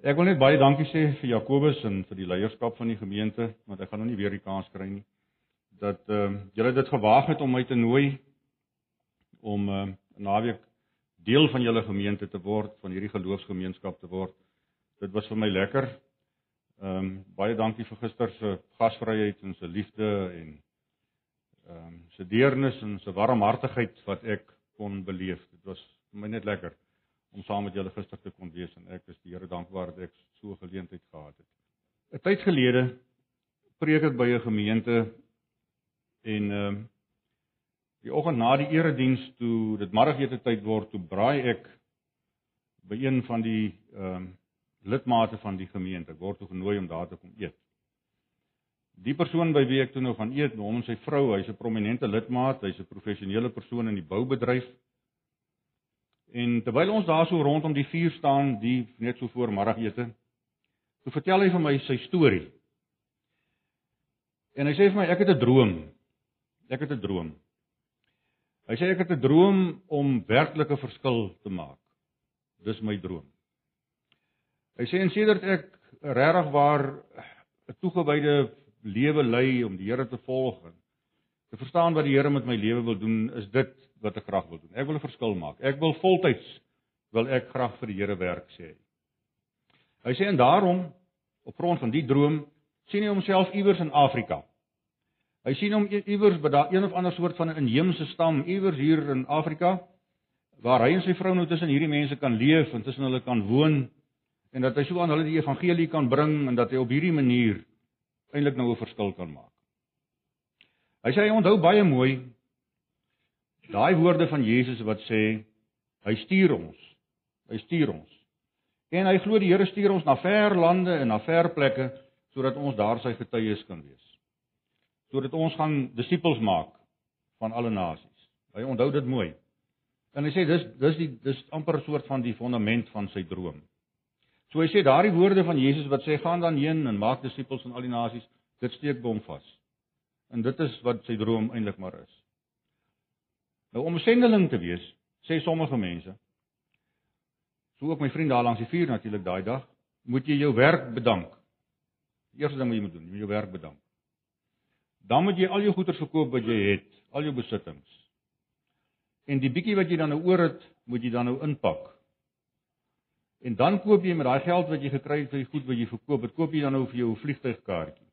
Ek wil net baie dankie sê vir Jakobus en vir die leierskap van die gemeente, want ek gaan nou nie weer die kans kry nie dat ehm uh, julle dit gewaag het om my te nooi om ehm uh, naweek deel van julle gemeente te word, van hierdie geloofsgemeenskap te word. Dit was vir my lekker. Ehm um, baie dankie vir gister se gasvryheid en se liefde en ehm um, se deernis en se warmhartigheid wat ek kon beleef. Dit was vir my net lekker om saam met julle gister te kon wees en ek is die Here dankbaar dat ek so 'n geleentheid gehad het. 'n Tyd gelede preek ek by 'n gemeente en ehm um, die oggend na die erediens toe dit middagete tyd word, toe braai ek by een van die ehm um, lidmate van die gemeente. Ek word toe genooi om daar te kom eet. Die persoon by wie ek toe nou gaan eet, hom en sy vrou, hy's 'n prominente lidmaat, hy's 'n professionele persoon in die boubedryf. En terwyl ons daar so rondom die vuur staan, die net so voor middagete, so vertel hy vir my sy storie. En hy sê vir my ek het 'n droom. Ek het 'n droom. Hy sê ek het 'n droom om werklike verskil te maak. Dis my droom. Hy sê en sedert ek regtig waar 'n toegewyde lewe lei om die Here te volg en te verstaan wat die Here met my lewe wil doen, is dit wat ek graag wil doen. Ek wil 'n verskil maak. Ek wil voltyds wil ek graag vir die Here werk sê. Hy sê en daarom op grond van die droom sien hy homself iewers in Afrika. Hy sien hom iewers by daai een of ander soort van 'n inheemse stam iewers hier in Afrika waar hy en sy vrou nou tussen hierdie mense kan leef en tussen hulle kan woon en dat hy so aan hulle die evangelie kan bring en dat hy op hierdie manier eintlik nou 'n verskil kan maak. Hy sê hy onthou baie mooi daai woorde van Jesus wat sê hy stuur ons. Hy stuur ons. En hy glo die Here stuur ons na ver lande en na ver plekke sodat ons daar sy getuies kan wees. Sodat ons gaan disippels maak van alle nasies. Hy onthou dit mooi. En hy sê dis dis die dis amper 'n soort van die fondament van sy droom. So hy sê daardie woorde van Jesus wat sê gaan dan heen en maak disippels van al die nasies, dit steek hom vas. En dit is wat sy droom eintlik maar is. Nou om 'n sendeling te wees, sê sommige mense, so ook my vriend daar langs die vuur natuurlik daai dag, moet jy jou werk bedank. Die eerste ding wat jy moet doen, jy moet jou werk bedank. Dan moet jy al jou goeder verkoop wat jy het, al jou besittings. En die bietjie wat jy dan nou oor het, moet jy dan nou inpak. En dan koop jy met daai geld wat jy gekry het vir die goed wat jy verkoop, dit koop jy dan nou vir jou vliegtuigkaartjie.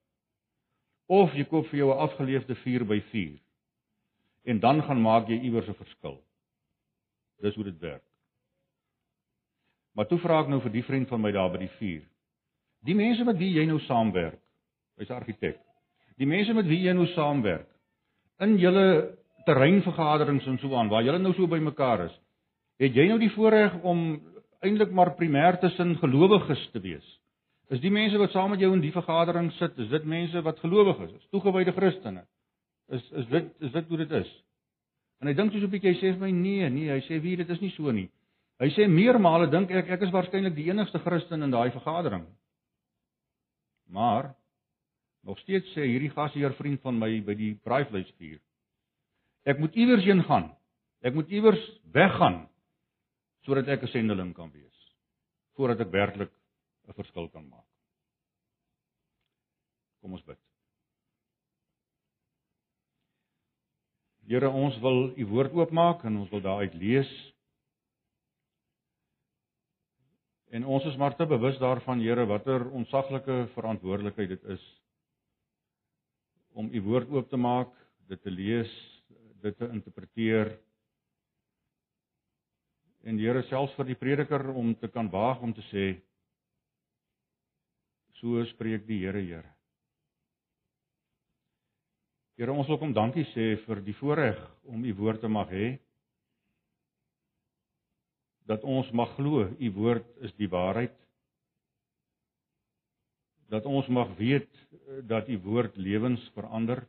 Of jy koop vir jou 'n afgeleefde 4x4 en dan gaan maak jy iewers 'n verskil. Dis hoe dit werk. Maar toe vra ek nou vir die vriend van my daar by die vuur. Die mense met wie jy nou saamwerk, hy's argitek. Die mense met wie jy nou saamwerk in julle terreinvergaderings en so aan waar julle nou so by mekaar is, het jy nou die voorreg om eintlik maar primêr tussen gelowiges te wees? Is die mense wat saam met jou in die vergadering sit, is dit mense wat gelowig is, is toegewyde Christene? Is is dit is dit hoe dit is? En hy dink so 'n bietjie, hy sê vir my nee, nee, hy sê wie dit is nie so nie. Hy sê meermale dink ek ek is waarskynlik die enigste Christen in daai vergadering. Maar nog steeds sê hierdie gasheer vriend van my by die braaivleisvuur. Ek moet iewers heen gaan. Ek moet iewers weggaan sodat ek 'n sendeling kan wees. Voordat ek werklik 'n verskil kan maak. Kom ons bid. Here, ons wil u woord oopmaak en ons wil daaruit lees. En ons is maar te bewus daarvan, Here, watter onsaglike verantwoordelikheid dit is om u woord oop te maak, dit te lees, dit te interpreteer. En Here, selfs vir die prediker om te kan waag om te sê so spreek die Here, Here. Here ons wil kom dankie sê vir die voorreg om u woord te mag hê. Dat ons mag glo u woord is die waarheid. Dat ons mag weet dat u woord lewens verander.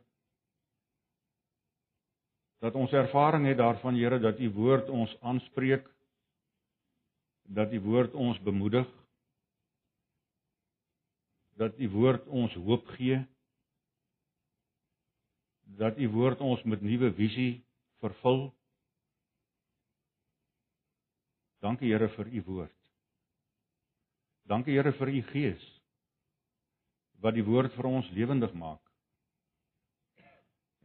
Dat ons ervaring het daarvan Here dat u woord ons aanspreek. Dat u woord ons bemoedig. Dat u woord ons hoop gee dat u woord ons met nuwe visie vervul. Dankie Here vir u woord. Dankie Here vir u Gees wat die woord vir ons lewendig maak.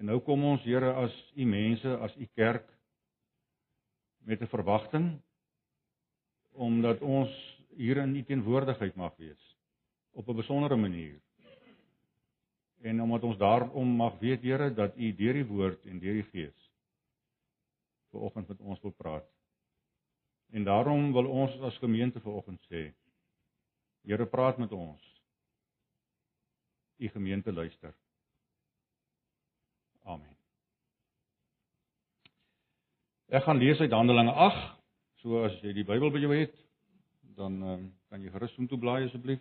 En nou kom ons Here as u mense, as u kerk met 'n verwagting omdat ons hier in u teenwoordigheid mag wees op 'n besondere manier. En omdat ons daarom mag weet Here dat u deur die woord en deur die Gees vanoggend met ons wil praat. En daarom wil ons as gemeente vanoggend sê Here praat met ons. U gemeente luister. Amen. Ek gaan lees uit Handelinge 8. So as jy die Bybel by jou het, dan um, kan jy gerus om toe blaai asseblief.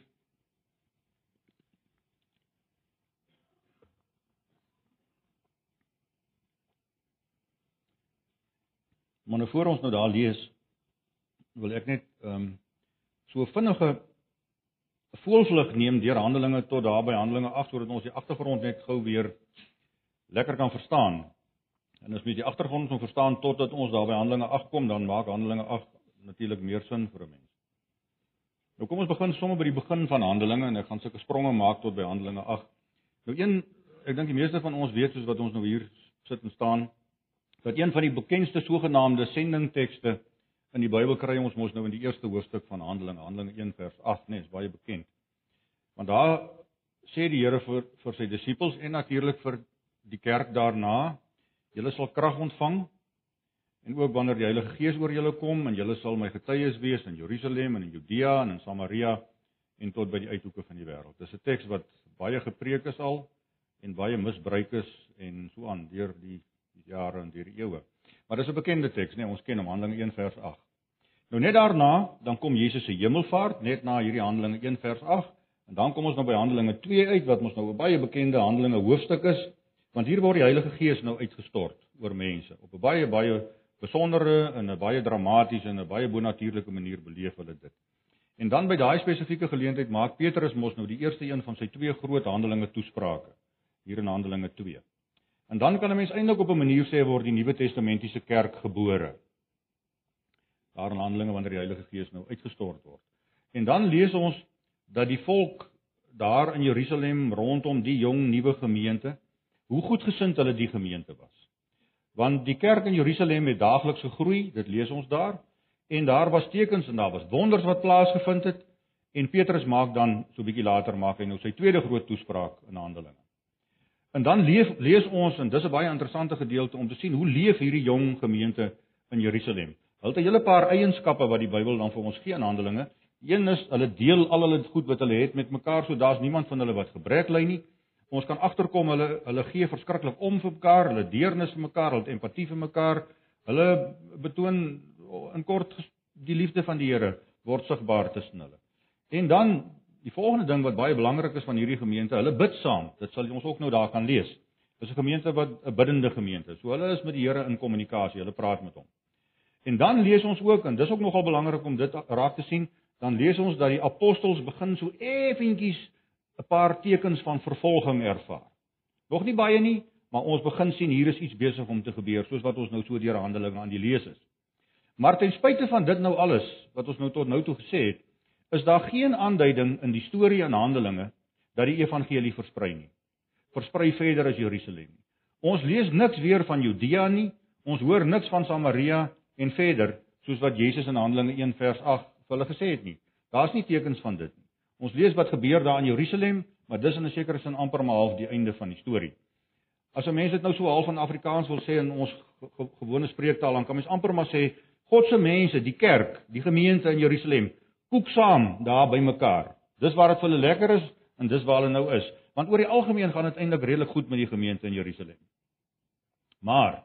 Maar nou voor ons nou daar lees, wil ek net ehm um, so vinnige voelvlug neem deur Handelinge tot daar by Handelinge 8 sodat ons die agtergrond net gou weer lekker kan verstaan. En as jy die agtergrond kan verstaan totdat ons daar by Handelinge 8 kom, dan maak Handelinge 8 natuurlik meer sin vir 'n mens. Nou kom ons begin sommer by die begin van Handelinge en ek gaan sulke spronge maak tot by Handelinge 8. Nou een ek dink die meeste van ons weet soos wat ons nou hier sit en staan dat een van die bekendste sogenaamde sendingtekste in die Bybel kry ons mos nou in die eerste hoofstuk van Handelinge, Handelinge 1 vers 8, nee, is baie bekend. Want daar sê die Here vir vir sy disippels en natuurlik vir die kerk daarna, julle sal krag ontvang en ook wanneer die Heilige Gees oor julle kom en julle sal my getuies wees in Jerusalem en in Judea en in Samaria en tot by die uithoeke van die wêreld. Dis 'n teks wat baie gepreek is al en baie misbruik is en so aan deur die jare en deur die eeue. Maar dis 'n bekende teks, nee, ons ken hom Handelinge 1 vers 8. Nou net daarna, dan kom Jesus se hemelvaart net na hierdie Handelinge 1 vers 8 en dan kom ons nou by Handelinge 2 uit wat ons nou 'n baie bekende Handelinge hoofstuk is, want hier word die Heilige Gees nou uitgestort oor mense op 'n baie baie besondere en 'n baie dramatiese en 'n baie bonatuurlike manier beleef hulle dit. En dan by daai spesifieke geleentheid maak Petrus mos nou die eerste een van sy twee groot Handelinge toesprake hier in Handelinge 2. En dan kan 'n mens eintlik op 'n manier sê word die Nuwe Testamentiese kerk gebore. Daar in Handelinge wanneer die Heilige Gees nou uitgestort word. En dan lees ons dat die volk daar in Jerusalem rondom die jong nuwe gemeente, hoe goedgesind hulle die gemeente was. Want die kerk in Jerusalem het daagliks gegroei, dit lees ons daar, en daar was tekens en daar was wonders wat plaasgevind het. En Petrus maak dan so 'n bietjie later maak hy nou sy tweede groot toespraak in Handelinge. En dan lees lees ons en dis 'n baie interessante gedeelte om te sien hoe leef hierdie jong gemeente in Jerusalem. Hulle het 'n hele paar eienskappe wat die Bybel dan vir ons gee in Handelinge. Een is hulle deel al hulle goed wat hulle het met mekaar, so daar's niemand van hulle wat gebrek ly nie. Ons kan agterkom hulle hulle gee verskriklik om vir mekaar, hulle deernis vir mekaar, hulle empatie vir mekaar. Hulle betoon in kort die liefde van die Here word sigbaar tussen hulle. En dan Die volgende ding wat baie belangrik is van hierdie gemeente, hulle bid saam. Dit sal ons ook nou daar kan lees. Dis 'n gemeente wat 'n biddende gemeente is. So hulle is met die Here in kommunikasie, hulle praat met hom. En dan lees ons ook en dis ook nogal belangrik om dit raak te sien, dan lees ons dat die apostels begin so effentjies 'n paar tekens van vervolging ervaar. Nog nie baie nie, maar ons begin sien hier is iets besig om te gebeur, soos wat ons nou so deur Handelinge aan die lees is. Maar ten spyte van dit nou alles wat ons nou tot nou toe gesê het, is daar geen aanduiding in die storie en Handelinge dat die evangelie versprei nie. Versprei verder as Jerusalem. Ons lees niks weer van Judea nie. Ons hoor niks van Samaria en verder soos wat Jesus in Handelinge 1 vers 8 vir hulle gesê het nie. Daar's nie tekens van dit nie. Ons lees wat gebeur daar in Jerusalem, maar dis in 'n sekere sin amper maar half die einde van die storie. As 'n mens dit nou so half in Afrikaans wil sê in ons gewone spreektaal, dan kan mens amper maar sê God se mense, die kerk, die gemeente in Jerusalem, koek saam daar by mekaar. Dis waar dit vir hulle lekker is en dis waar hulle nou is. Want oor die algemeen gaan dit eintlik redelik goed met die gemeente in Jerusalem. Maar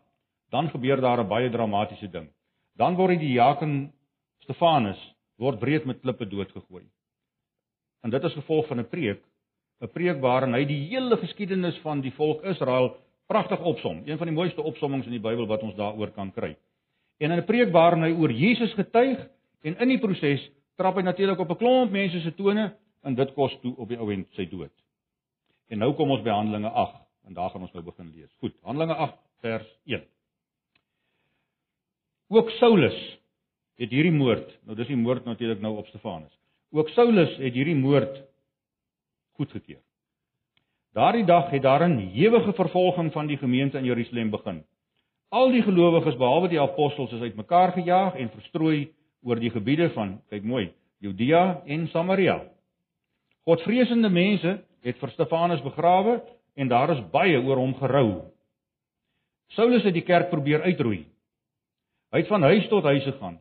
dan gebeur daar 'n baie dramatiese ding. Dan word die diaken Stefanus word breed met klippe doodgegooi. En dit is gevolg van 'n preek, 'n preek waarin hy die hele geskiedenis van die volk Israel pragtig opsom. Een van die mooiste opsommings in die Bybel wat ons daaroor kan kry. En in 'n preek waarin hy oor Jesus getuig en in die proses trap hy natuurlik op 'n klomp mense se tone en dit kos toe op die ou end sy dood. En nou kom ons by Handelinge 8 en daar gaan ons nou begin lees. Goed, Handelinge 8 vers 1. Ook Saulus het hierdie moord, nou dis die moord natuurlik nou op Stefanus. Ook Saulus het hierdie moord goedgekeur. Daardie dag het daar 'n ewige vervolging van die gemeente in Jerusalem begin. Al die gelowiges behalwe die apostels is uitmekaar gejaag en verstrooi oor die gebiede van, kyk mooi, Judea en Samaria. Godvreesende mense het vir Stefanus begrawe en daar is baie oor hom gerou. Saulus het die kerk probeer uitroei. Hy het van huis tot huis gegaan.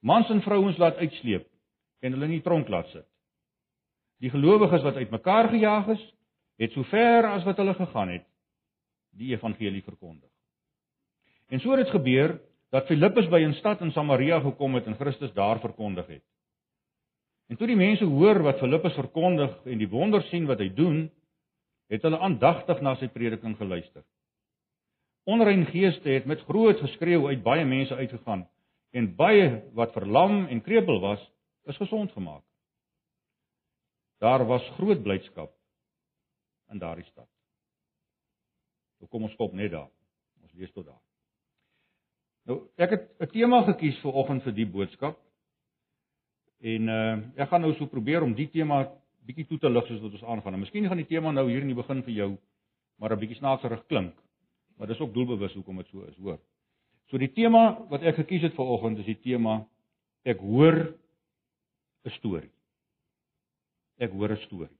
Mans en vrouens laat uitsleep en hulle in die tronk laat sit. Die gelowiges wat uitmekaar gejaag is, het sover as wat hulle gegaan het, die evangelie verkondig. En so het dit gebeur dat Filippus by 'n stad in Samaria gekom het en Christus daar verkondig het. En toe die mense hoor wat Filippus verkondig en die wonder sien wat hy doen, het hulle aandagtig na sy prediking geluister. Onrein geeste het met groot geskreeu uit baie mense uitgegaan en baie wat verlam en krepeel was, is gesond gemaak. Daar was groot blydskap in daardie stad. Nou kom ons stop net daar. Ons lees tot daar. Nou ek het 'n tema gekies vir oggend vir die boodskap. En uh ek gaan nou so probeer om die tema bietjie toe te lig soos wat ons aangaan. En miskien gaan die tema nou hier in die begin vir jou maar 'n bietjie snaakserig klink. Maar dis ook doelbewus hoekom dit so is, hoor. So die tema wat ek gekies het vir oggend is die tema ek hoor 'n storie. Ek hoor 'n storie.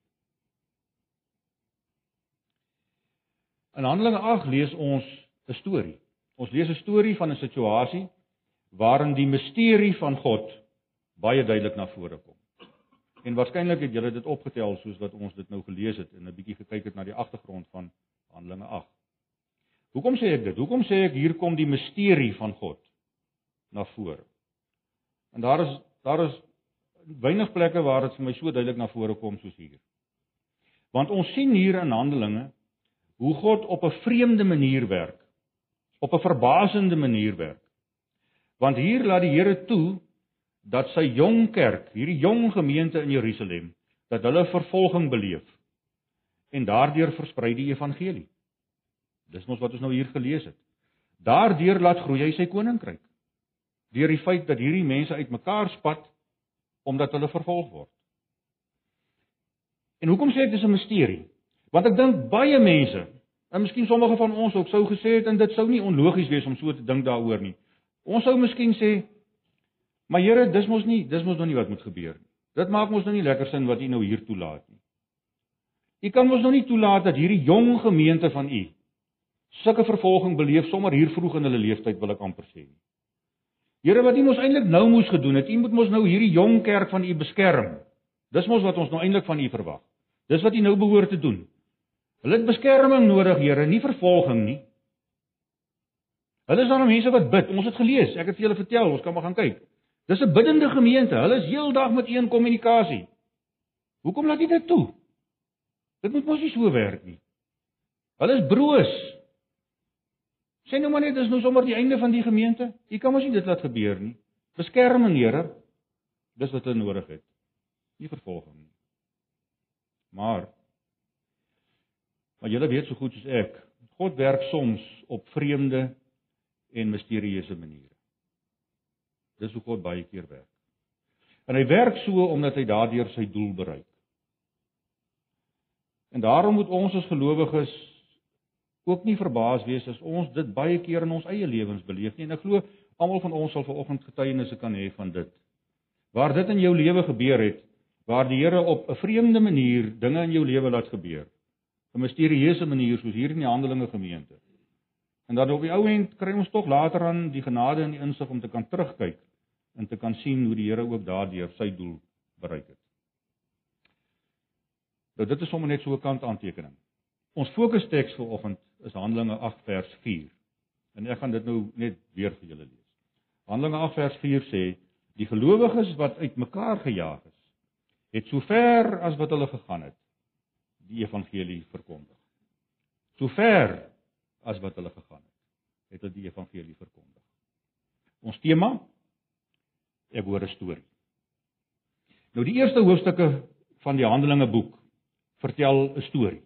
In Handelinge 8 lees ons 'n storie. Ons lees 'n storie van 'n situasie waarin die misterie van God baie duidelik na vore kom. En waarskynlik het julle dit opgetel soos wat ons dit nou gelees het en 'n bietjie gekyk het na die agtergrond van Handelinge 8. Hoekom sê ek dit? Hoekom sê ek hier kom die misterie van God na vore? En daar is daar is weinig plekke waar dit vir my so duidelik na vore kom soos hier. Want ons sien hier in Handelinge hoe God op 'n vreemde manier werk. Op 'n verbasende manier werk. Want hier laat die Here toe dat sy jong kerk, hierdie jong gemeente in Jerusalem, dat hulle vervolging beleef. En daardeur versprei die evangelie. Dis mos wat ons nou hier gelees het. Daardeur laat groei hy sy koninkryk. Deur die feit dat hierdie mense uitmekaar spat omdat hulle vervolg word. En hoekom sê ek dis 'n misterie? Want ek dink baie mense, en miskien sommige van ons ook sou gesê het en dit sou nie onlogies wees om so te dink daaroor nie. Ons sou miskien sê, maar Here, dis mos nie, dis mos nog nie wat moet gebeur nie. Dit maak mos nou nie lekker sin wat U nou hier toelaat nie. U kan mos nou nie toelaat dat hierdie jong gemeente van U sulke vervolging beleef sommer hier vroeg in hulle lewenstyd wil ek amper sê nie. Here wat U mos eintlik nou moes gedoen het, U moet mos nou hierdie jong kerk van U beskerm. Dis mos wat ons nou eintlik van U verwag. Dis wat U nou behoort te doen. Hulle het beskerming nodig, Here, nie vervolging nie. Hulle is dan mense wat bid. Ons het gelees. Ek het vir julle vertel, ons kan maar gaan kyk. Dis 'n biddende gemeente. Hulle is heeldag met een kommunikasie. Hoekom laat jy dit toe? Dit moet mos nie so werk nie. Hulle is broos. Sê nou maar net dis nou sommer die einde van die gemeente. Jy kan mos nie dit laat gebeur nie. Beskerming, Here. Dis wat hulle nodig het. Nie vervolging nie. Maar maar julle weet so goed soos ek, God werk soms op vreemde en misterieuse maniere. Dis hoe God baie keer werk. En hy werk so omdat hy daardeur sy doel bereik. En daarom moet ons as gelowiges ook nie verbaas wees as ons dit baie keer in ons eie lewens beleef nie. En ek glo almal van ons sal vanoggend getuienisse kan hê van dit. Waar dit in jou lewe gebeur het, waar die Here op 'n vreemde manier dinge in jou lewe laat gebeur. 'n Misterieuse manier soos hier in die Handelinge gemeente. En dan op die ou end kry ons tog later aan die genade en die insig om te kan terugkyk en te kan sien hoe die Here ook daardeur sy doel bereik het. Nou dit is sommer net so 'n kant aantekening. Ons fokusteks vir oggend is Handelinge 8 vers 4. En ek gaan dit nou net weer vir julle lees. Handelinge 8 vers 4 sê: Die gelowiges wat uitmekaar gejaag is, het sover as wat hulle gegaan het, die evangelie verkondig. Sover as wat hulle gegaan het, het hulle die evangelie verkondig. Ons tema ek hoor 'n storie. Nou die eerste hoofstukke van die Handelinge boek vertel 'n storie.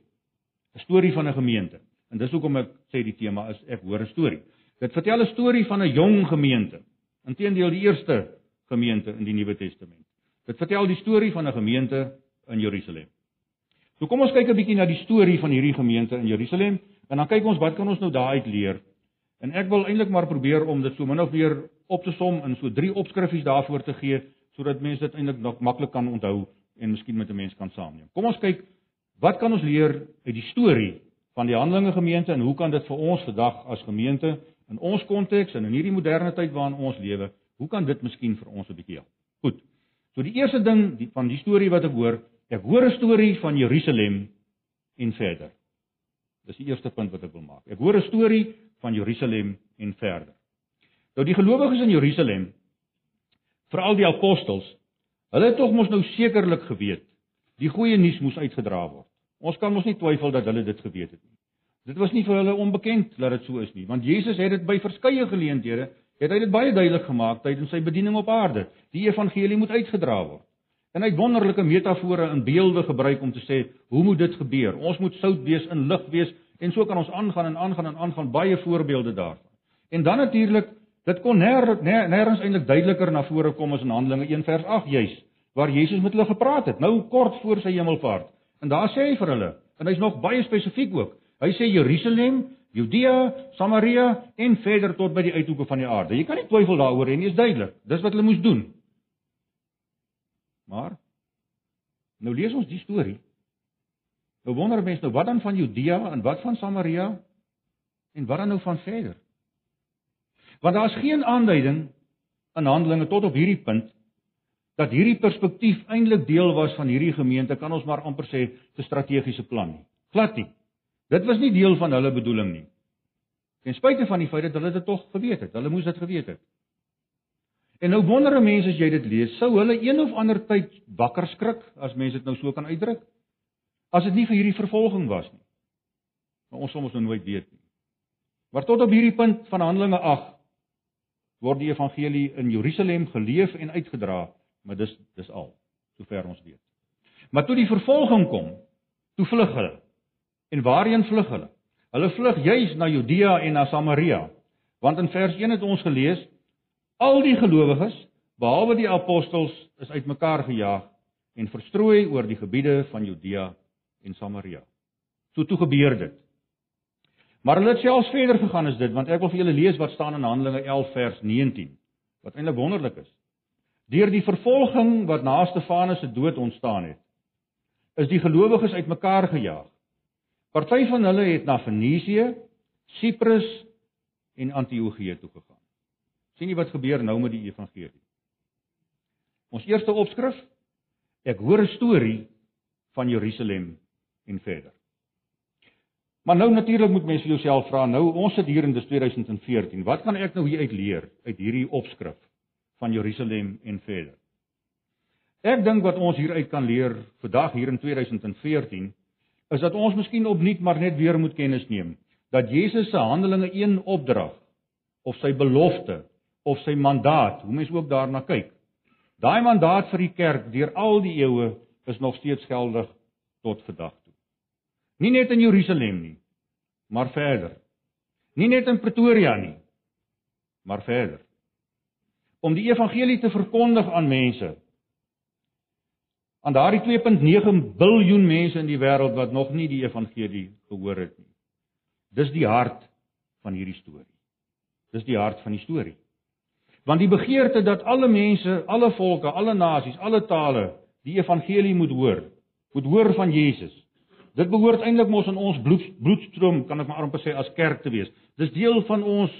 'n Storie van 'n gemeente. En dis hoekom ek sê die tema is ek hoor 'n storie. Dit vertel 'n storie van 'n jong gemeente. Inteendeel die eerste gemeente in die Nuwe Testament. Dit vertel die storie van 'n gemeente in Jerusalem. So kom ons kyk 'n bietjie na die storie van hierdie gemeente in Jerusalem en dan kyk ons wat kan ons nou daaruit leer. En ek wil eintlik maar probeer om dit so min of meer op te som in so drie opskriffies daarvoor te gee sodat mense dit eintlik nog maklik kan onthou en miskien met 'n mens kan saamneem. Kom ons kyk wat kan ons leer uit die storie van die Handelinge gemeente en hoe kan dit vir ons vandag as gemeente in ons konteks en in hierdie moderne tyd waarin ons lewe, hoe kan dit miskien vir ons 'n bietjie help? Goed. So die eerste ding die, van die storie wat ek hoor, ek hoor 'n storie van Jerusalem en verder. Dis die eerste punt wat ek wil maak. Ek hoor 'n storie van Jerusalem en verder. Nou die gelowiges in Jerusalem, veral die apostels, hulle het tog mos nou sekerlik geweet die goeie nuus moes uitgedra word. Ons kan mos nie twyfel dat hulle dit geweet het nie. Dit was nie vir hulle onbekend dat dit so is nie, want Jesus het dit by verskeie geleenthede het hy dit baie duidelik gemaak tydens sy bediening op aarde. Die evangelie moet uitgedra word. En hy het wonderlike metafore en beelde gebruik om te sê, hoe moet dit gebeur? Ons moet sout wees in lig wees en so kan ons aangaan en aangaan en aangaan baie voorbeelde daarvan. En dan natuurlik, dit kon nêrens nêrens eintlik duideliker na vore kom as in Handelinge 1 vers 8 juis, waar Jesus met hulle gepraat het, nou kort voor sy hemelvaart. En daar sê hy vir hulle, en hy's nog baie spesifiek ook, Hy sê Jerusalem, Judea, Samaria en verder tot by die uithoeke van die aarde. Jy kan nie twyfel daaroor nie, is duidelik. Dis wat hulle moes doen. Maar nou lees ons die storie. Nou wonder mense nou wat dan van Judea en wat van Samaria en wat dan nou van verder? Want daar's geen aanduiding in Handelinge tot op hierdie punt dat hierdie perspektief eintlik deel was van hierdie gemeente, kan ons maar amper sê, se strategiese plan nie. Glad nie. Dit was nie deel van hulle bedoeling nie. Ten spyte van die feit dat hulle dit tog geweet het. Hulle moes dit geweet het. En nou wonder mense as jy dit lees, sou hulle een of ander tyd wakker skrik as mense dit nou so kan uitdruk? As dit nie vir hierdie vervolging was nie. Maar ons soms nou nooit weet nie. Maar tot op hierdie punt van Handelinge 8 word die evangelie in Jerusalem geleef en uitgedra, maar dis dis al sover ons weet. Maar toe die vervolging kom, toe vlug hulle. En waarheen vlug hulle? Hulle vlug juis na Judea en na Samaria. Want in vers 1 het ons gelees al die gelowiges behalwe die apostels is uitmekaar gejaag en verstrooi oor die gebiede van Judea en Samaria. So toe gebeur dit. Maar hulle het selfs verder gegaan as dit want ek wil vir julle lees wat staan in Handelinge 11 vers 19 wat eintlik wonderlik is. Deur die vervolging wat na Stefanus se dood ontstaan het, is die gelowiges uitmekaar gejaag. Party van hulle het na Fenisië, Siprus en Antiochië toe gegaan. Sien jy wat gebeur nou met die evangelie? Ons eerste opskrif, ek hoor 'n storie van Jerusalem en verder. Maar nou natuurlik moet mense jouself vra, nou ons sit hier in dis 2014, wat kan ek nou hier uit leer uit hierdie opskrif van Jerusalem en verder? Ek dink wat ons hieruit kan leer vandag hier in 2014 is dat ons miskien opnuut maar net weer moet kennis neem dat Jesus se Handelinge 1 opdrag of sy belofte of sy mandaat, hoe mens ook daarna kyk. Daai mandaat vir die kerk deur al die eeue is nog steeds geldig tot vandag toe. Nie net in Jerusalem nie, maar verder. Nie net in Pretoria nie, maar verder. Om die evangelie te verkondig aan mense aan daardie 2.9 biljoen mense in die wêreld wat nog nie die evangelie gehoor het nie. Dis die hart van hierdie storie. Dis die hart van die storie. Want die begeerte dat alle mense, alle volke, alle nasies, alle tale die evangelie moet hoor, moet hoor van Jesus. Dit behoort eintlik mos in ons bloed, bloedstroom, kan ek maar amper sê as kerk te wees. Dis deel van ons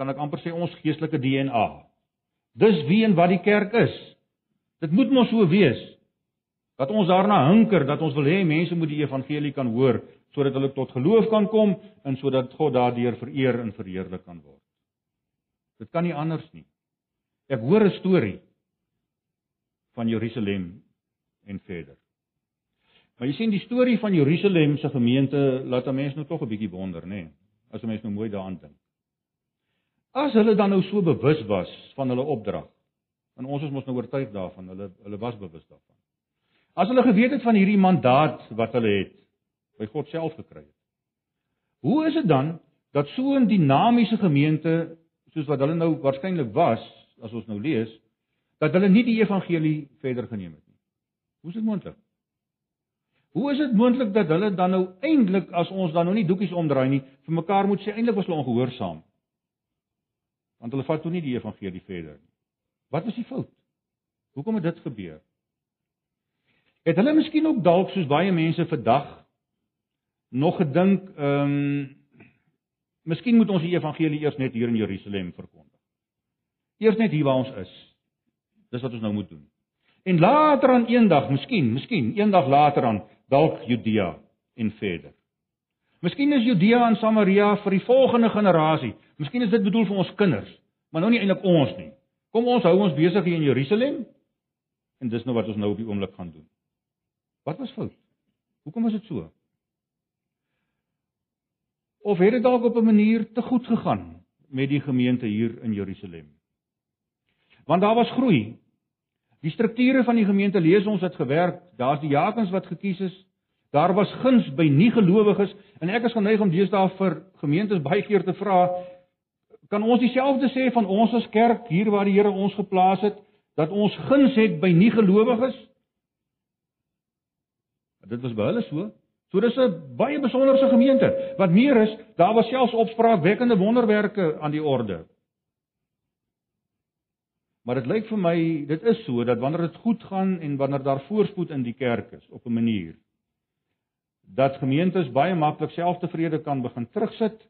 kan ek amper sê ons geestelike DNA. Dis wie en wat die kerk is. Dit moet mos so wees. Dat ons daarna hunker dat ons wil hê mense moet die evangelie kan hoor sodat hulle tot geloof kan kom en sodat God daardeur vereer en verheerlik kan word. Dit kan nie anders nie. Ek hoor 'n storie van Jerusalem en verder. Maar jy sien die storie van Jerusalem se gemeente laat 'n mens nou tog 'n bietjie wonder, nê? As 'n mens nou mooi daaraan dink. As hulle dan nou so bewus was van hulle opdrag, en ons is mos nou oortuig daarvan, hulle hulle was bewus daarvan. As hulle geweet het van hierdie mandaat wat hulle het by God self gekry het. Hoe is dit dan dat so 'n dinamiese gemeente soos wat hulle nou waarskynlik was, as ons nou lees, dat hulle nie die evangelie verder geneem het nie. Hoe is dit moontlik? Hoe is dit moontlik dat hulle dan nou eintlik as ons dan nou nie doekies omdraai nie, vir mekaar moet sê eintlik was hulle ongehoorsaam? Want hulle vat toe nie die evangelie verder nie. Wat was die fout? Hoekom het dit gebeur? Het hulle miskien ook dalk soos baie mense vandag nog gedink, ehm um, miskien moet ons die evangelie eers net hier in Jerusalem verkondig. Eers net hier waar ons is. Dis wat ons nou moet doen. En later aan eendag, miskien, miskien eendag later aan dalk Judea en verder. Miskien is Judea en Samaria vir die volgende generasie. Miskien is dit bedoel vir ons kinders, maar nou nie eintlik ons nie. Kom ons hou ons besig hier in Jerusalem en dis nou wat ons nou op die oomblik gaan doen. Wat was fout? Hoekom was dit so? Of het dit dalk op 'n manier te goed gegaan met die gemeente hier in Jerusalem? Want daar was groei. Die strukture van die gemeente lees ons het gewerk. Daar's die jakens wat gekies is. Daar was guns by nie gelowiges en ek is geneig om deesdae vir gemeentes baie keer te vra kan ons dieselfde sê van ons as kerk hier waar die Here ons geplaas het dat ons guns het by nie gelowiges? Dit was by hulle so. So dis 'n baie besonderse gemeente. Wat meer is, daar was selfs opspraakwekkende wonderwerke aan die orde. Maar dit lyk vir my dit is so dat wanneer dit goed gaan en wanneer daar voorspoed in die kerk is op 'n manier dat gemeentes baie maklik selftevrede kan begin terugsit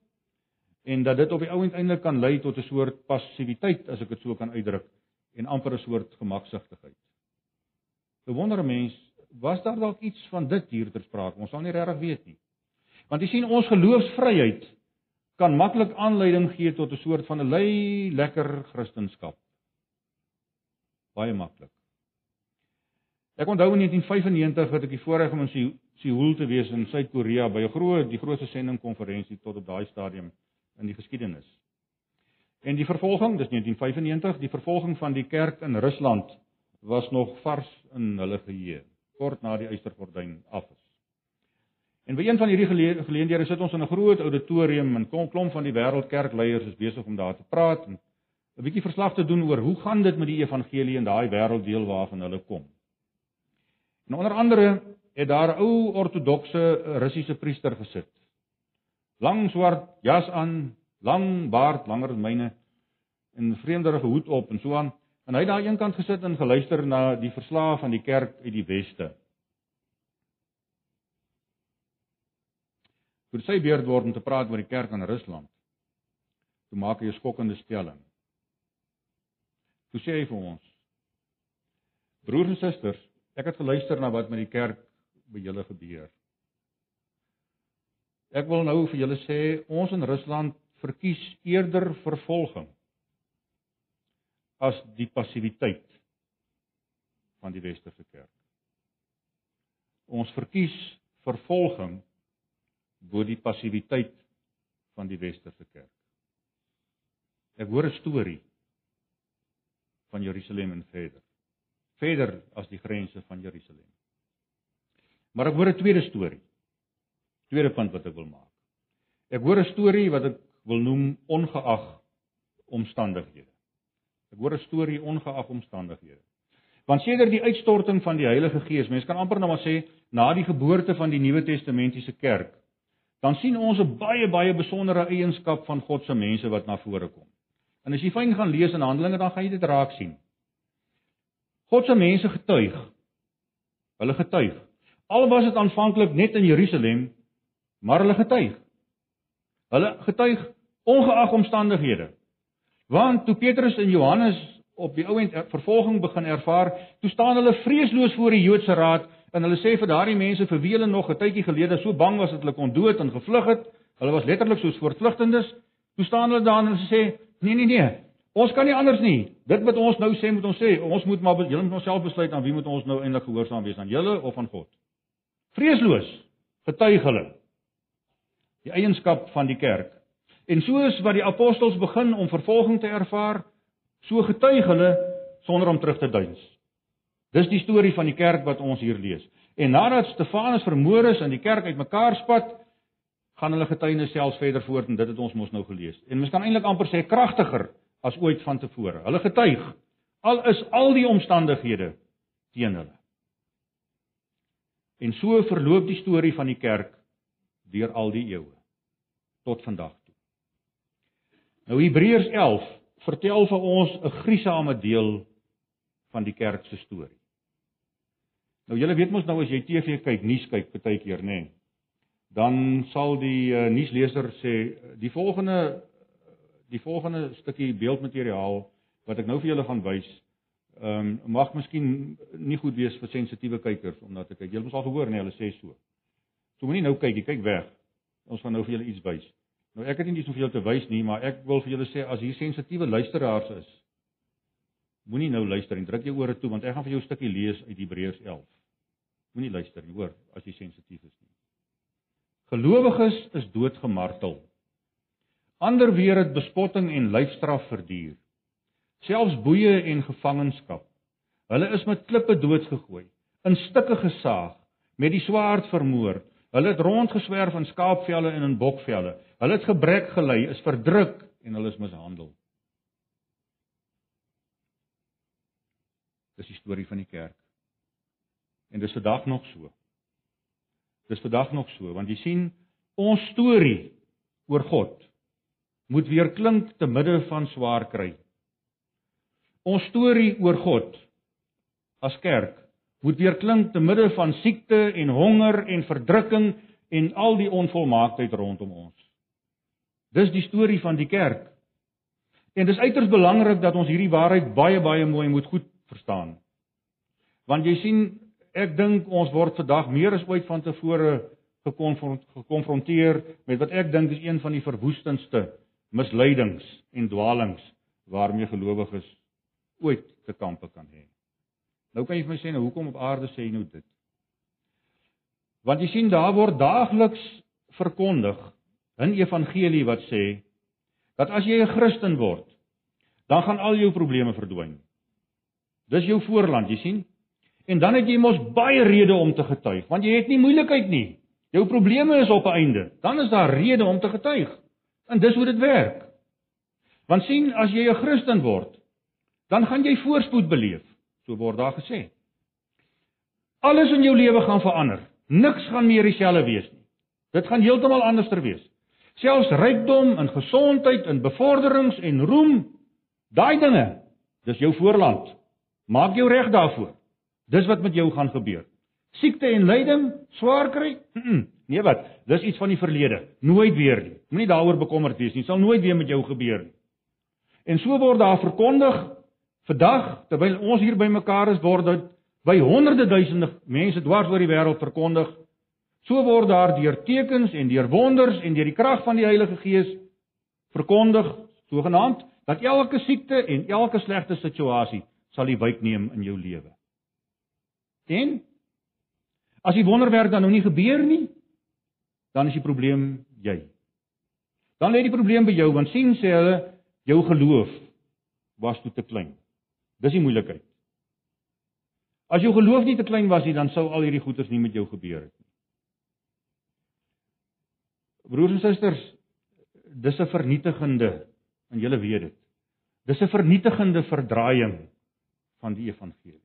en dat dit op die ou end eintlik kan lei tot 'n soort passiwiteit as ek dit so kan uitdruk en amper 'n soort gemaksigtigheid. Bewonder 'n mens was daar dalk iets van dit hier ter sprake? Ons sal nie regtig weet nie. Want jy sien ons geloofsvryheid kan maklik aanleiding gee tot 'n soort van 'n lei lekker kristendom. Baie maklik. Ek onthou in 1995 het ek die voorreg om in Seoul te wees in Suid-Korea by 'n groot die grootste sendingkonferensie tot op daai stadium in die geskiedenis. En die vervolging, dis 1995, die vervolging van die kerk in Rusland was nog vars in hulle geheue kort na die eystergordyn af is. En by een van hierdie geleenthede sit ons in 'n groot auditorium en 'n klomp van die wêreldkerkleiers is besig om daar te praat en 'n bietjie verslag te doen oor hoe gaan dit met die evangelie in daai wêrelddeel waarvan hulle kom. En onder andere het daar 'n ou ortodokse Russiese priester gesit. Lang swart jas aan, lang baard, langer as myne en vreemderige hoed op en so aan. En hy het daar eenkant gesit en geluister na die verslae van die kerk uit die weste. Toe sy beurt word om te praat oor die kerk in Rusland. Toe maak hy 'n skokkende stelling. Toe sê hy vir ons: Broers en susters, ek het geluister na wat met die kerk by julle gebeur. Ek wil nou vir julle sê ons in Rusland verkies eerder vervolging as die passiwiteit van die westerse kerk. Ons verkies vervolging bo die passiwiteit van die westerse kerk. Ek hoor 'n storie van Jerusalem en verder. Verder as die grense van Jerusalem. Maar ek hoor 'n tweede storie. Tweede punt wat ek wil maak. Ek hoor 'n storie wat ek wil noem ongeag omstandighede. Ek hoor 'n storie ongeag omstandighede. Want sedert die uitstorting van die Heilige Gees, mense kan amper nou maar sê na die geboorte van die Nuwe Testamentiese kerk, dan sien ons 'n baie baie besondere eienskap van God se mense wat na vore kom. En as jy fyn gaan lees in Handelinge, dan gaan jy dit raak sien. God se mense getuig. Hulle getuig. Al was dit aanvanklik net in Jerusalem, maar hulle getuig. Hulle getuig ongeag omstandighede. Want toe Petrus en Johannes op die ouend vervolging begin ervaar, toe staan hulle vreesloos voor die Joodse raad en hulle sê vir daardie mense vir wie hulle nog 'n tydjie gelede so bang was dat hulle kon dood en gevlug het, hulle was letterlik soos voortvlugtendes, toe staan hulle daar en hulle sê, nee nee nee, ons kan nie anders nie. Dit wat ons nou sê moet ons sê, ons moet maar julle moet onsself besluit aan wie moet ons nou eintlik gehoorsaam wees aan julle of aan God. Vreesloos getuig hulle die eienskap van die kerk En soos wat die apostels begin om vervolging te ervaar, so getuig hulle sonder om terug te duins. Dis die storie van die kerk wat ons hier lees. En nadat Stefanus vermoor is en die kerk uitmekaar spat, gaan hulle getuienis selfs verder voort en dit het ons mos nou gelees. En mens kan eintlik amper sê kragtiger as ooit vantevore. Hulle getuig Al is al die omstandighede teen hulle. En so verloop die storie van die kerk deur al die eeue tot vandag. Nou Hebreërs 11 vertel vir ons 'n griesame deel van die kerk se storie. Nou julle weet mos nou as jy TV kyk, nuus kyk baie keer, nê? Nee, dan sal die uh, nuusleser sê die volgende die volgende stukkie beeldmateriaal wat ek nou vir julle gaan wys, ehm um, mag miskien nie goed wees vir sensitiewe kykers omdat ek kyk. Julle moes al gehoor nee, hulle sê so. So moenie nou kyk, jy kyk weg. Ons gaan nou vir julle iets wys. Nou ek het nie iets om vir julle te wys nie, maar ek wil vir julle sê as hier sensitiewe luisteraars is, moenie nou luister en druk jou ore toe want ek gaan vir jou 'n stukkie lees uit Hebreërs 11. Moenie luister nie, hoor, as jy sensitief is nie. Gelowiges is doodgemartel. Ander weer het bespotting en lyfstraf verduur selfs boeye en gevangenskap. Hulle is met klippe doodgegooi, in stukke gesaag, met die swaard vermoor. Hulle het rondgeswerf in skaapvelle en in bokvelle. Hulle het gebrek gelei, is verdruk en hulle is mishandel. Dis die storie van die kerk. En dis vandag nog so. Dis vandag nog so, want jy sien ons storie oor God moet weer klink te midde van swaar kry. Ons storie oor God as kerk moet weer klink te midde van siekte en honger en verdrukking en al die onvolmaaktheid rondom ons. Dis die storie van die kerk. En dis uiters belangrik dat ons hierdie waarheid baie baie mooi moet goed verstaan. Want jy sien, ek dink ons word vandag meer as ooit vantevore gekonfronteer met wat ek dink is een van die verwoestendste misleidings en dwaalings waarmee gelowiges ooit te kampe kan hê. Nou kan jy vir my sê nou hoekom op aarde sê jy nou dit? Want jy sien daar word daagliks verkondig 'n evangelie wat sê dat as jy 'n Christen word, dan gaan al jou probleme verdwyn. Dis jou voorland, jy sien? En dan het jy mos baie redes om te getuig, want jy het nie moeilikheid nie. Jou probleme is op 'n einde. Dan is daar rede om te getuig. En dis hoe dit werk. Want sien, as jy 'n Christen word, dan gaan jy voorspoed beleef, so word daar gesê. Alles in jou lewe gaan verander. Niks gaan meer dieselfde wees nie. Dit gaan heeltemal anderster wees. Selfs rykdom en gesondheid en bevorderings en roem, daai dinge, dis jou voorland. Maak jou reg daarvoor. Dis wat met jou gaan gebeur. Siekte en lyding, swaar kry? Nee wat? Dis iets van die verlede. Nooit weer nie. Moenie daaroor bekommerd wees nie. Dit sal nooit weer met jou gebeur nie. En so word daar verkondig Vandag terwyl ons hier bymekaar is word dit by honderde duisende mense dwars oor die wêreld verkondig. So word daar deur tekens en deur wonders en deur die krag van die Heilige Gees verkondig sogenaamd dat elke siekte en elke slegte situasie sal die wyk neem in jou lewe. En as die wonderwerk dan nou nie gebeur nie, dan is die probleem jy. Dan lê die probleem by jou want sien sê hulle jou geloof was toe te klein. Dis die moeilikheid. As jou geloof nie te klein was nie, dan sou al hierdie goeders nie met jou gebeur het nie. Broers en susters, dis 'n vernietigende en julle weet dit. Dis 'n vernietigende verdraaiing van die evangelie.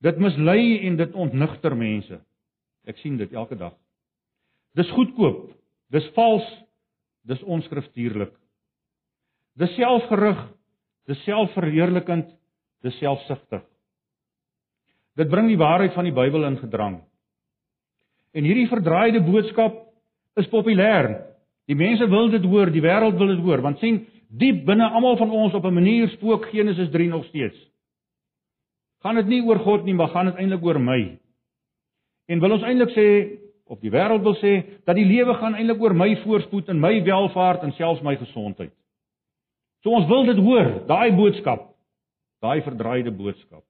Dit mislei en dit ontnigter mense. Ek sien dit elke dag. Dis goedkoop, dis vals, dis onskriftuurlik. Dis selfgerig, Dis selfverheerlikend, dis selfsugtig. Dit bring die waarheid van die Bybel in gedrang. En hierdie verdraaide boodskap is populêr. Die mense wil dit hoor, die wêreld wil dit hoor, want sien, diep binne almal van ons op 'n manier spook Genesis 3 nog steeds. Gaan dit nie oor God nie, maar gaan dit eintlik oor my. En wil ons eintlik sê of die wêreld wil sê dat die lewe gaan eintlik oor my voorspoed en my welvaart en selfs my gesondheid. So ons wil dit hoor, daai boodskap, daai verdraaide boodskap.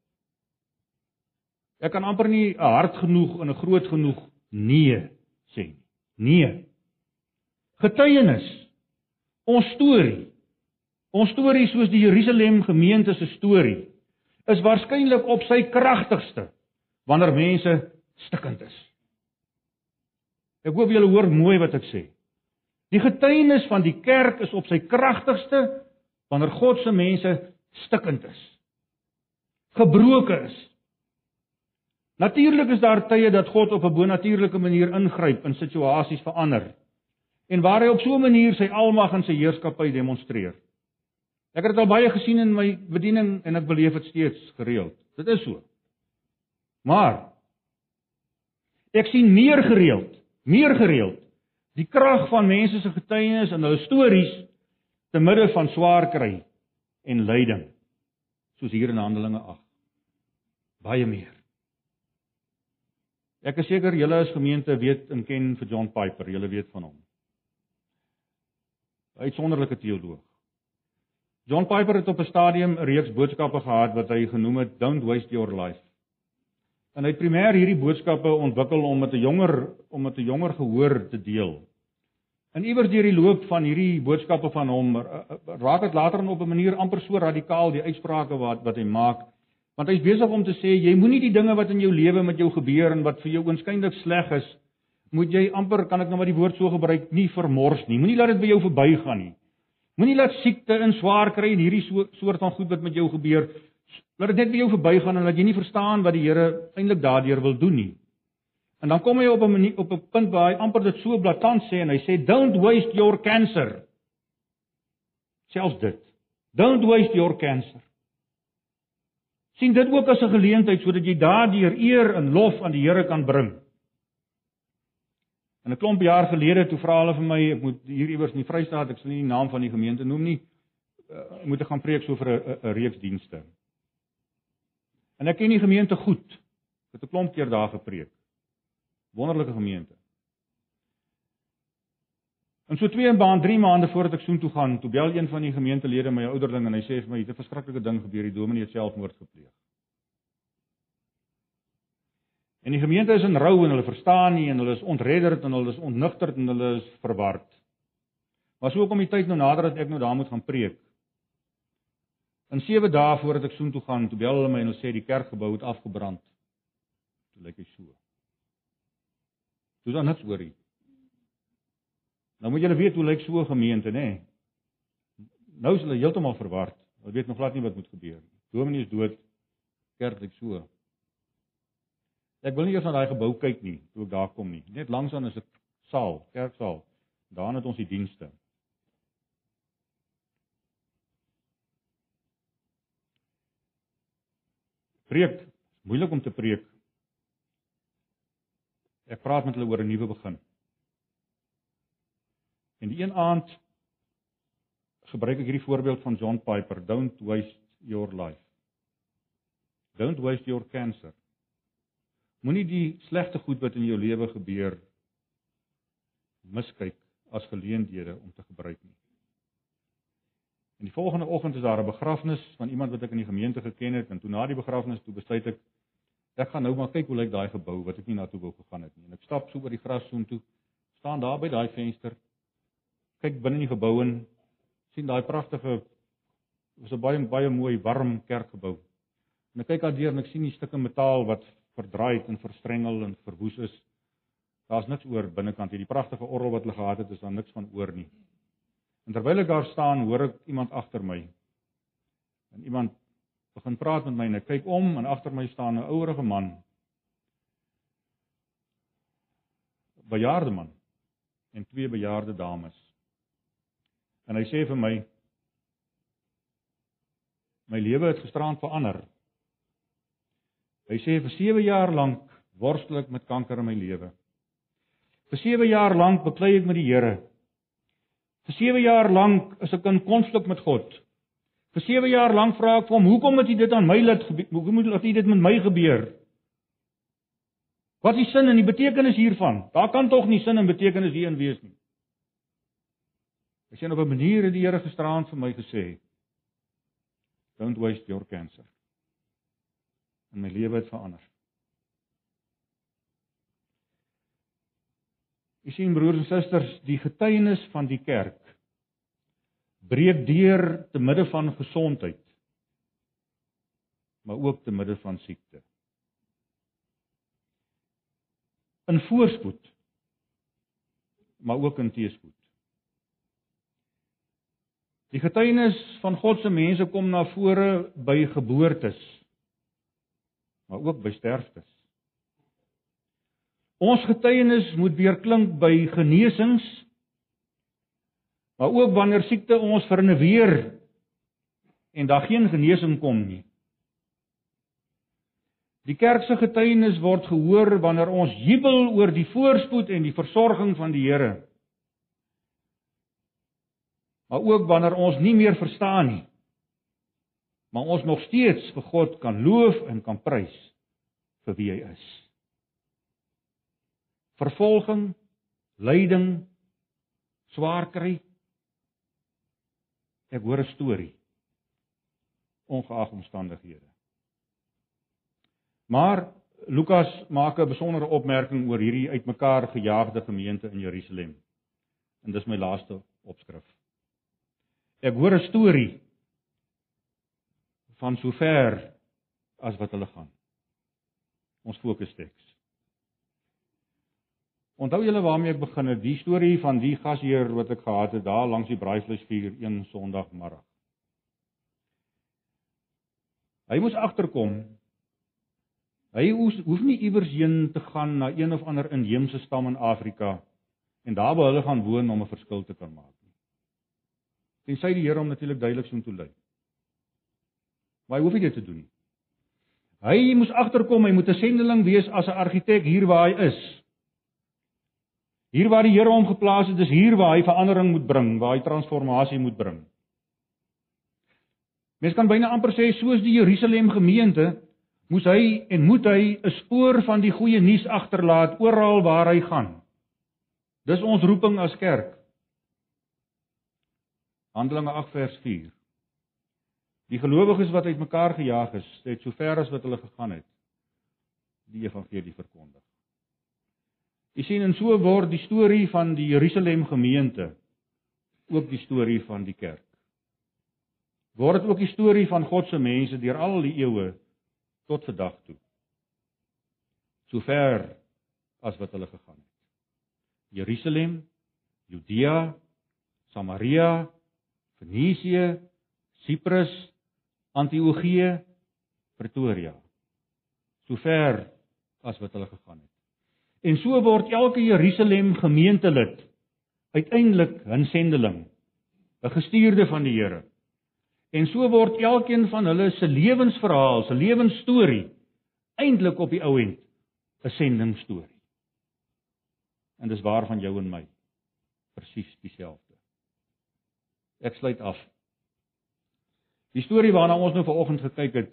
Ek kan amper nie 'n hart genoeg en 'n groot genoeg nee sê nie. Nee. Getuienis. Ons storie. Ons storie soos die Jerusalem gemeente se storie is waarskynlik op sy kragtigste wanneer mense stikkend is. Ek hoop julle hoor mooi wat ek sê. Die getuienis van die kerk is op sy kragtigste wanneer God se mense stikkend is. Gebroken is. Natuurlik is daar tye dat God op 'n bonatuurlike manier ingryp en situasies verander. En waar hy op so 'n manier sy almag en sy heerskappy demonstreer. Ek het dit al baie gesien in my bediening en ek beleef dit steeds gereeld. Dit is so. Maar ek sien meer gereeld, meer gereeld die krag van mense se getuienis en hulle stories te midde van swaar kry en lyding soos hier in Handelinge 8. Baie meer. Ek is seker julle as gemeente weet en ken vir John Piper, julle weet van hom. 'n wonderlike teoloog. John Piper het op 'n stadium 'n reeks boodskappe gehad wat hy genoem het Don't waste your life. En hy het primêr hierdie boodskappe ontwikkel om met 'n jonger om met 'n jonger gehoor te deel. En iewers deur die loop van hierdie boodskappe van hom raak dit later op 'n manier amper so radikaal die uitsprake wat wat hy maak. Want hy's besig om te sê jy moenie die dinge wat in jou lewe met jou gebeur en wat vir jou oënskynlik sleg is, moet jy amper kan ek nou maar die woord so gebruik, nie vermors nie. Moenie laat dit by jou verbygaan nie. Moenie laat siekte en swaar kry en hierdie so, soort van goed wat met jou gebeur, laat dit net by jou verbygaan en laat jy nie verstaan wat die Here eintlik daardeur wil doen nie. En dan kom hy op 'n manier op 'n punt waar hy amper dit so blaatant sê en hy sê don't waste your cancer. Selfs dit. Don't waste your cancer. sien dit ook as 'n geleentheid sodat jy daardeur eer en lof aan die Here kan bring. En 'n klomp jaar gelede toe vra hulle vir my, ek moet hier iewers in die Vrystaat, ek sal nie die naam van die gemeente noem nie, uh, moet ek gaan preek so vir 'n reeks dienste. En ek ken die gemeente goed. Ek het 'n klomp keer daar gepreek. Wonderlike gemeente. En so 2 en baan 3 maande voordat ek soontoe gaan, toe bel een van die gemeentelede my ouderling en hy sê vir my, "Dit het 'n verskriklike ding gebeur, die dominee het selfmoord gepleeg." En die gemeente is in rou en hulle verstaan nie en hulle is ontredderd en hulle is ontnugterd en hulle is verward. Maar so kom die tyd nou nader dat ek nou daar moet gaan preek. In 7 dae voordat ek soontoe gaan, toe bel hulle my en hulle sê die kerkgebou het afgebrand. Toe lyk dit so. Dis dan niks oor nie. Nou moet julle weet hoe lyk so 'n gemeente, nê? Nou is hulle heeltemal verward. Hulle weet nog glad nie wat moet gebeur nie. Dominee is dood. Kerk lyk so. Ek wil nie eers na daai gebou kyk nie toe ek daar kom nie. Net langs aan is 'n saal, kerksaal. Daar het ons die dienste. Preek, moeilik om te preek. Ek praat met hulle oor 'n nuwe begin. En die een aand gebruik ek hierdie voorbeeld van John Piper, don't waste your life. Don't waste your cancer. Moenie die slegte goed wat in jou lewe gebeur miskyk as geleenthede om te gebruik nie. En die volgende oggend is daar 'n begrafnis van iemand wat ek in die gemeente geken het en toe na die begrafnis toe besluit ek ek gaan nou maar kyk hoe lyk daai gebou wat ek nie na toe wou gegaan het nie. En ek stap so oor die gras so toe, staan daar by daai venster, kyk binne in die gebou en sien daai pragtige was 'n baie baie mooi warm kerkgebou. En ek kyk daar deur en ek sien die stukke metaal wat verdraai en verstrengel en verwoes is. Daar's niks oor binnekant hierdie pragtige orgel wat hulle gehad het, is daar niks van oor nie. En terwyl ek daar staan, hoor ek iemand agter my. En iemand begin praat met my en ek kyk om en agter my staan 'n ouerige man. Bejaarde man en twee bejaarde dames. En hy sê vir my my lewe het gisterand verander. Hy sê vir 7 jaar lank worstel ek met kanker in my lewe. Vir 7 jaar lank beklei ek met die Here. Vir 7 jaar lank is ek in konflik met God. Vir 7 jaar lank vra ek vir hom, "Hoekom het U dit aan my laat gebeur? Hoekom laat U dit met my gebeur?" Wat is die sin en die betekenis hiervan? Daar kan tog nie sin en betekenis hierin wees nie. Ek sien op 'n manier het die Here gisteraand vir my gesê, "Don't waste your cancer." en my lewe het verander. Jy sien broers en susters, die getuienis van die kerk breek deur te midde van gesondheid maar ook te midde van siekte. In voorspoed maar ook in teëspoed. Die getuienis van God se mense kom na vore by geboortes, maar ook by sterftes. Ons getuienis moet weer klink by genesings, maar ook wanneer siekte ons vernuweer en daar geen genesing kom nie. Die kerk se getuienis word gehoor wanneer ons jubel oor die voorspoed en die versorging van die Here. Maar ook wanneer ons nie meer verstaan nie. Maar ons nog steeds vir God kan loof en kan prys vir wie hy is. Vervolging, lyding, swaar kry. Ek hoor 'n storie ongeag omstandighede. Maar Lukas maak 'n besondere opmerking oor hierdie uitmekaar gejaagde gemeente in Jerusalem. En dis my laaste opskrif. Ek hoor 'n storie van sover as wat hulle gaan. Ons fokus teks. Onthou julle waarmee ek begin het, die storie van die gasheer wat ek gehad het daar langs die braaivleisvuur een Sondagmiddag. Hy moes agterkom Hy hoef, nie iewers heen te gaan na een of ander inheemse stam in Afrika en daar by hulle gaan woon om 'n verskil te kan maak nie. Tensy die Here hom natuurlik duidelik so toe lei. Maar hy hoef nie dit te doen nie. Hy moes agterkom, hy moet 'n sendeling wees as 'n argitek hier waar hy is. Hier waar die Here hom geplaas het, dis hier waar hy verandering moet bring, waar hy transformasie moet bring. Mens kan byna amper sê soos die Jerusalem gemeente moes hy en moet hy 'n spoor van die goeie nuus agterlaat oral waar hy gaan. Dis ons roeping as kerk. Handelinge 8 vers 4. Die gelowiges wat uitmekaar gejaag is, het sover as wat hulle gegaan het, die evangelie verkondig. Jy sien en so word die storie van die Jerusalem gemeente ook die storie van die kerk. Word dit ook die storie van God se mense deur al die eeue tot vandag toe. Sover as wat hulle gegaan het. Jerusalem, Judea, Samaria, Fenisië, Siprus, Antiochië, Pretoria. Sover as wat hulle gegaan het. En so word elke Jerusalem gemeentelid uiteindelik 'n sendeling, 'n gestuurde van die Here. En so word elkeen van hulle se lewensverhaal, se lewensstorie eintlik op die ou end 'n sendingstorie. En dis waar van jou en my presies dieselfde. Ek sluit af. Die storie waarna ons nou vanoggend gekyk het,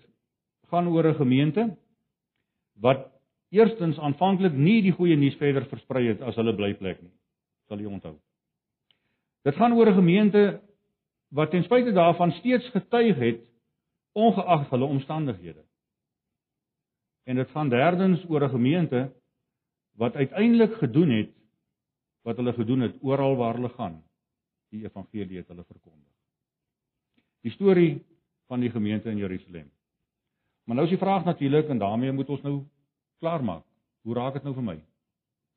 gaan oor 'n gemeente wat eerstens aanvanklik nie die goeie nuus verder versprei het as hulle blyplek nie. Sal jy onthou? Dit gaan oor 'n gemeente wat ten spyte daarvan steeds getuig het ongeag hulle omstandighede. En dit gaan derdens oor 'n gemeente wat uiteindelik gedoen het wat hulle gedoen het oral waar hulle gaan. Die evangelie het hulle verkondig. Die storie van die gemeente in Jerusalem. Maar nou is die vraag natuurlik en daarmee moet ons nou klaarmaak. Hoe raak dit nou vir my?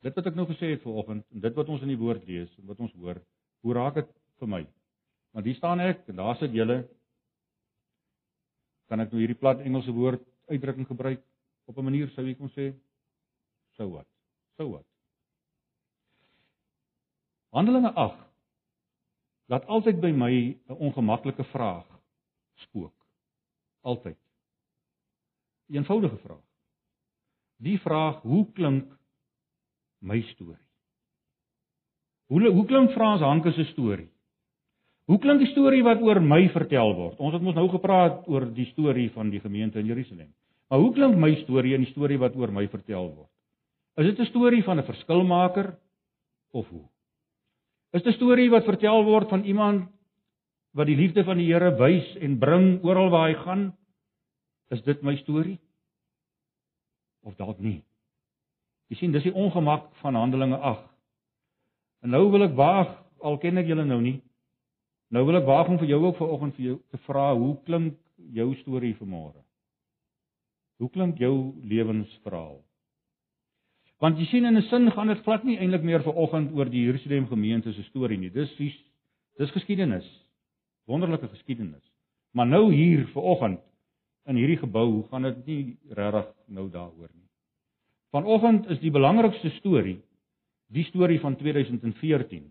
Dit wat ek nou gesê het vanoggend en dit wat ons in die woord lees en wat ons hoor, hoe raak dit vir my? Maar hier staan ek en daar sit julle. Kan ek nou hierdie plat Engelse woord uitdrukking gebruik op 'n manier sou ek kon sê so wat. So wat. Handelinge 8 laat altyd by my 'n ongemaklike vraag spook. Altyd. 'n Eenvoudige vraag. Die vraag: Hoe klink my storie? Hoe hoe klink Frans Hanke se storie? Hoe klink die storie wat oor my vertel word? Ons het mos nou gepraat oor die storie van die gemeente in Jerusalem. Maar hoe klink my storie en die storie wat oor my vertel word? Is dit 'n storie van 'n verskilmaker of hoe? Is dit 'n storie wat vertel word van iemand wat die liefde van die Here wys en bring oral waar hy gaan? Is dit my storie? Of dalk nie? Jy sien, dis die ongemak van Handelinge 8. En nou wil ek waag, al ken ek julle nou nie, Nou wil ek waag om vir jou ook vanoggend vir jou te vra, hoe klink jou storie vanmôre? Hoe klink jou lewensverhaal? Want jy sien in 'n sin gaan dit glad nie eintlik meer vanoggend oor die Jerusalem gemeente se storie nie. Dis dis geskiedenis. Wonderlike geskiedenis. Maar nou hier vanoggend in hierdie gebou gaan dit nie regtig nou daaroor nie. Vanoggend is die belangrikste storie die storie van 2014.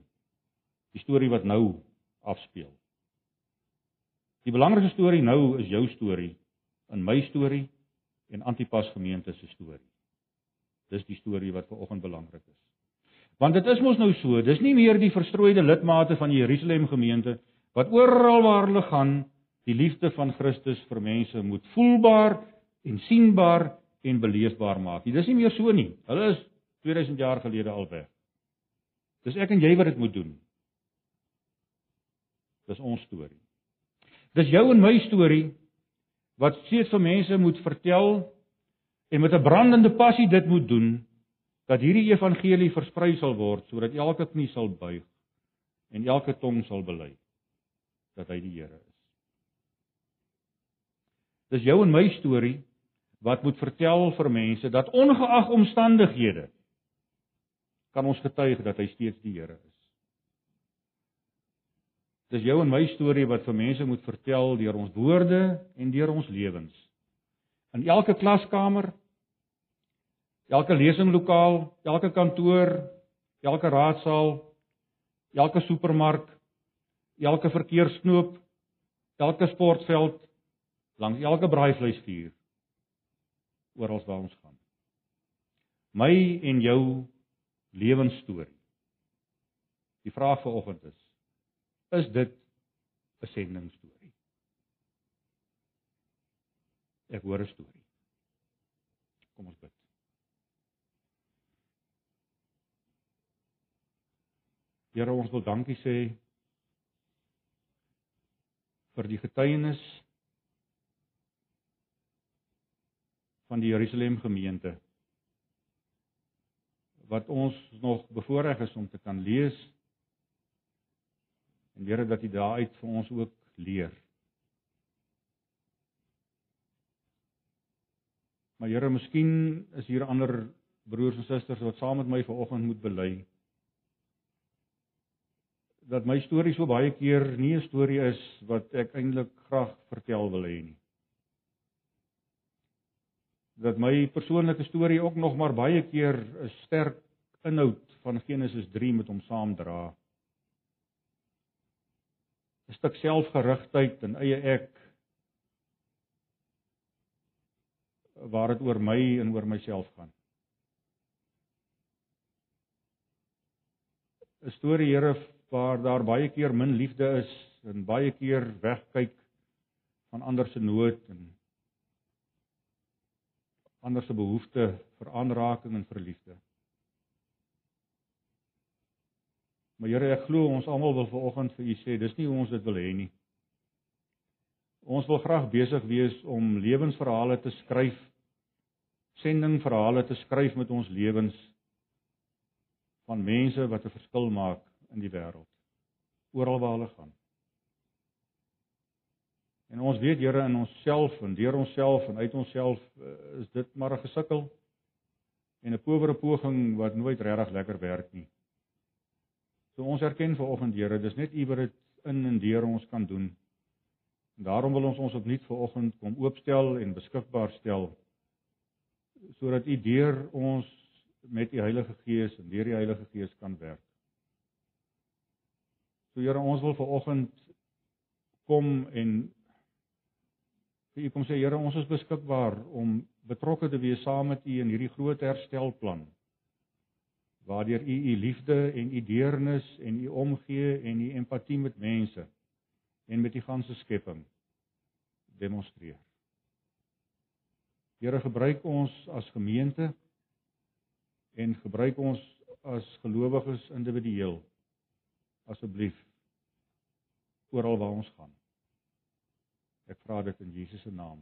Die storie wat nou afspeel. Die belangrikste storie nou is jou storie, in my storie en Antipas gemeente se storie. Dis die storie wat vanoggend belangrik is. Want dit is mos nou so, dis nie meer die verstrooide lidmate van die Jerusalem gemeente wat oral waar hulle gaan die liefde van Christus vir mense moet voelbaar en sienbaar en beleefbaar maak. Dis nie meer so nie. Hulle is 2000 jaar gelede al weg. Dis ek en jy wat dit moet doen. Dis ons storie. Dis jou en my storie wat steeds vir mense moet vertel en met 'n brandende passie dit moet doen dat hierdie evangelie versprei sal word sodat elke knie sal buig en elke tong sal bely dat hy die Here is. Dis jou en my storie wat moet vertel vir mense dat ongeag omstandighede kan ons getuig dat hy steeds die Here is. Dis jou en my storie wat vir mense moet vertel deur ons woorde en deur ons lewens. In elke klaskamer, elke lesinglokaal, elke kantoor, elke raadsaal, elke supermark, elke verkeersknoop, elke sportveld, langs elke braaivleisvuur oral waar ons gaan. My en jou lewensstorie. Die vraag vanoggend is: is dit 'n sendingstorie? Ek hoor 'n storie. Kom ons bid. Here, ons wil dankie sê vir die getuienis van die Jerusalem gemeente wat ons nog bevoorreg is om te kan lees en Here dat U daaruit vir ons ook leer. Maar Here, miskien is hier ander broers en susters wat saam met my vanoggend moet bely dat my storie so baie keer nie 'n storie is wat ek eintlik graag vertel wil hê nie dat my persoonlike storie ook nog maar baie keer 'n sterk inhoud van Genesis 3 met hom saamdra. 'n stuk selfgerigtheid en eie ek waar dit oor my en oor myself gaan. 'n Storie Here waar daar baie keer min liefde is en baie keer wegkyk van ander se nood en ander se behoefte vir aanraking en vir liefde. Maar Here, ek glo ons almal wil vanoggend vir U sê, dis nie hoe ons dit wil hê nie. Ons wil graag besig wees om lewensverhale te skryf, sendingverhale te skryf met ons lewens van mense wat 'n verskil maak in die wêreld. Oral waar hulle gaan. En ons weet Here in onsself en deur onsself en uit onsself uh, is dit maar 'n gesukkel en 'n powere poging wat nooit regtig lekker werk nie. So ons erken vanoggend Here, dis net U wat dit in en deur ons kan doen. En daarom wil ons ons opnuut vanoggend kom oopstel en beskikbaar stel sodat U deur ons met U Heilige Gees en deur die Heilige Gees kan werk. So Here, ons wil vanoggend kom en vir u kom sê Here ons is beskikbaar om betrokke te wees saam met u in hierdie groot herstelplan waardeur u u liefde en u deernis en u omgee en u empatie met mense en met die ganse skepping demonstreer. Here gebruik ons as gemeente en gebruik ons as gelowiges individueel asseblief oral waar ons gaan. Ek vra dit in Jesus se naam.